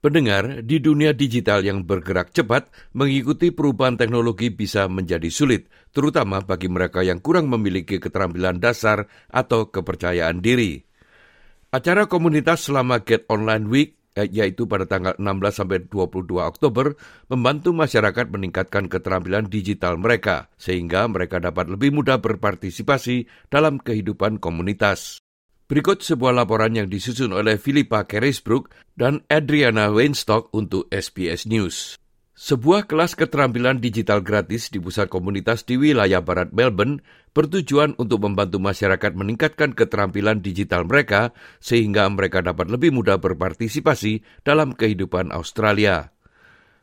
Pendengar, di dunia digital yang bergerak cepat, mengikuti perubahan teknologi bisa menjadi sulit, terutama bagi mereka yang kurang memiliki keterampilan dasar atau kepercayaan diri. Acara komunitas selama Get Online Week eh, yaitu pada tanggal 16 sampai 22 Oktober membantu masyarakat meningkatkan keterampilan digital mereka sehingga mereka dapat lebih mudah berpartisipasi dalam kehidupan komunitas. Berikut sebuah laporan yang disusun oleh Philippa Kerisbrook dan Adriana Weinstock untuk SBS News. Sebuah kelas keterampilan digital gratis di pusat komunitas di wilayah barat Melbourne bertujuan untuk membantu masyarakat meningkatkan keterampilan digital mereka sehingga mereka dapat lebih mudah berpartisipasi dalam kehidupan Australia.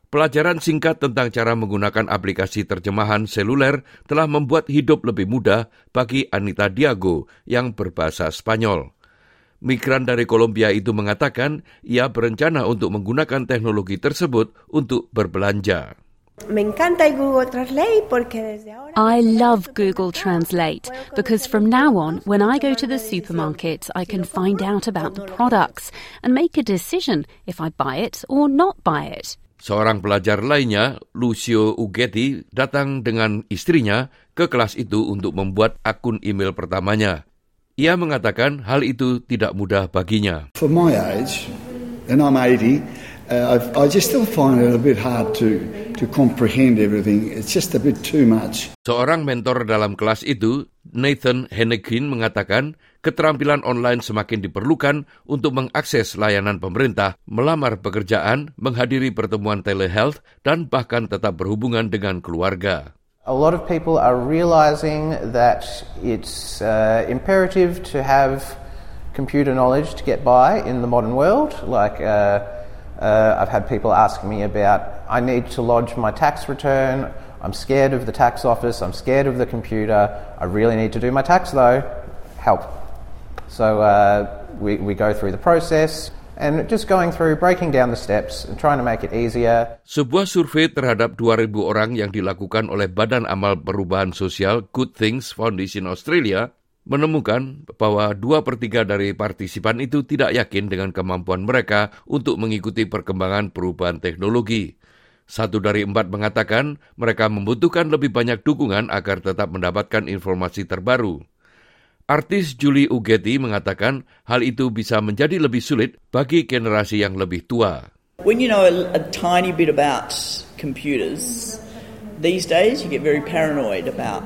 Pelajaran singkat tentang cara menggunakan aplikasi terjemahan seluler telah membuat hidup lebih mudah bagi Anita Diago yang berbahasa Spanyol. Migran dari Kolombia itu mengatakan ia berencana untuk menggunakan teknologi tersebut untuk berbelanja. I love Google Translate because from now on, when I go to the supermarket, I can find out about the products and make a decision if I buy it or not buy it. Seorang pelajar lainnya, Lucio Ugetti, datang dengan istrinya ke kelas itu untuk membuat akun email pertamanya. Ia mengatakan hal itu tidak mudah baginya. For my age, and I'm 80, uh, I just still find it a bit hard to to comprehend everything. It's just a bit too much. Seorang mentor dalam kelas itu, Nathan Hennekin mengatakan keterampilan online semakin diperlukan untuk mengakses layanan pemerintah, melamar pekerjaan, menghadiri pertemuan telehealth, dan bahkan tetap berhubungan dengan keluarga. A lot of people are realizing that it's uh, imperative to have computer knowledge to get by in the modern world. Like, uh, uh, I've had people ask me about I need to lodge my tax return. I'm scared of the tax office. I'm scared of the computer. I really need to do my tax though. Help. So uh, we, we go through the process and just going through, breaking down the steps and trying to make it easier. Sebuah survei terhadap 2.000 orang yang dilakukan oleh Badan Amal Perubahan Sosial Good Things Foundation Australia menemukan bahwa dua per tiga dari partisipan itu tidak yakin dengan kemampuan mereka untuk mengikuti perkembangan perubahan teknologi. Satu dari empat mengatakan mereka membutuhkan lebih banyak dukungan agar tetap mendapatkan informasi terbaru. Artis Julie Ugetti mengatakan hal itu bisa menjadi lebih sulit bagi generasi yang lebih tua. When you know a, a tiny bit about computers, these days you get very paranoid about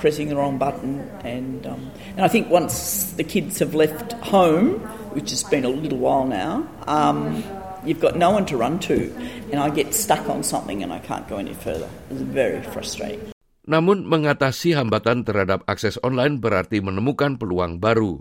pressing the wrong button. And, um, and I think once the kids have left home, which has been a little while now, um, you've got no one to run to. And I get stuck on something and I can't go any further. It's very frustrating. Namun mengatasi hambatan terhadap akses online berarti menemukan peluang baru.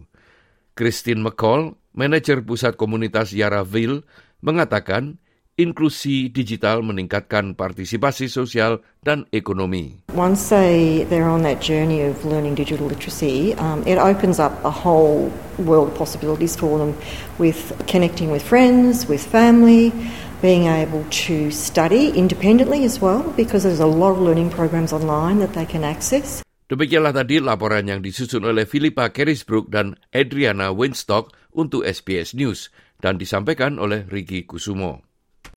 Christine McCall, manajer pusat komunitas Yaraville, mengatakan inklusi digital meningkatkan partisipasi sosial dan ekonomi. Once they, they're on that journey of learning digital literacy, um, it opens up a whole world of possibilities for them with connecting with friends, with family, being able to study independently as well because there's a lot of learning programs online that they can access. Demikianlah tadi laporan yang disusun oleh Philippa Kerisbrook dan Adriana Winstock untuk SBS News dan disampaikan oleh Ricky Kusumo.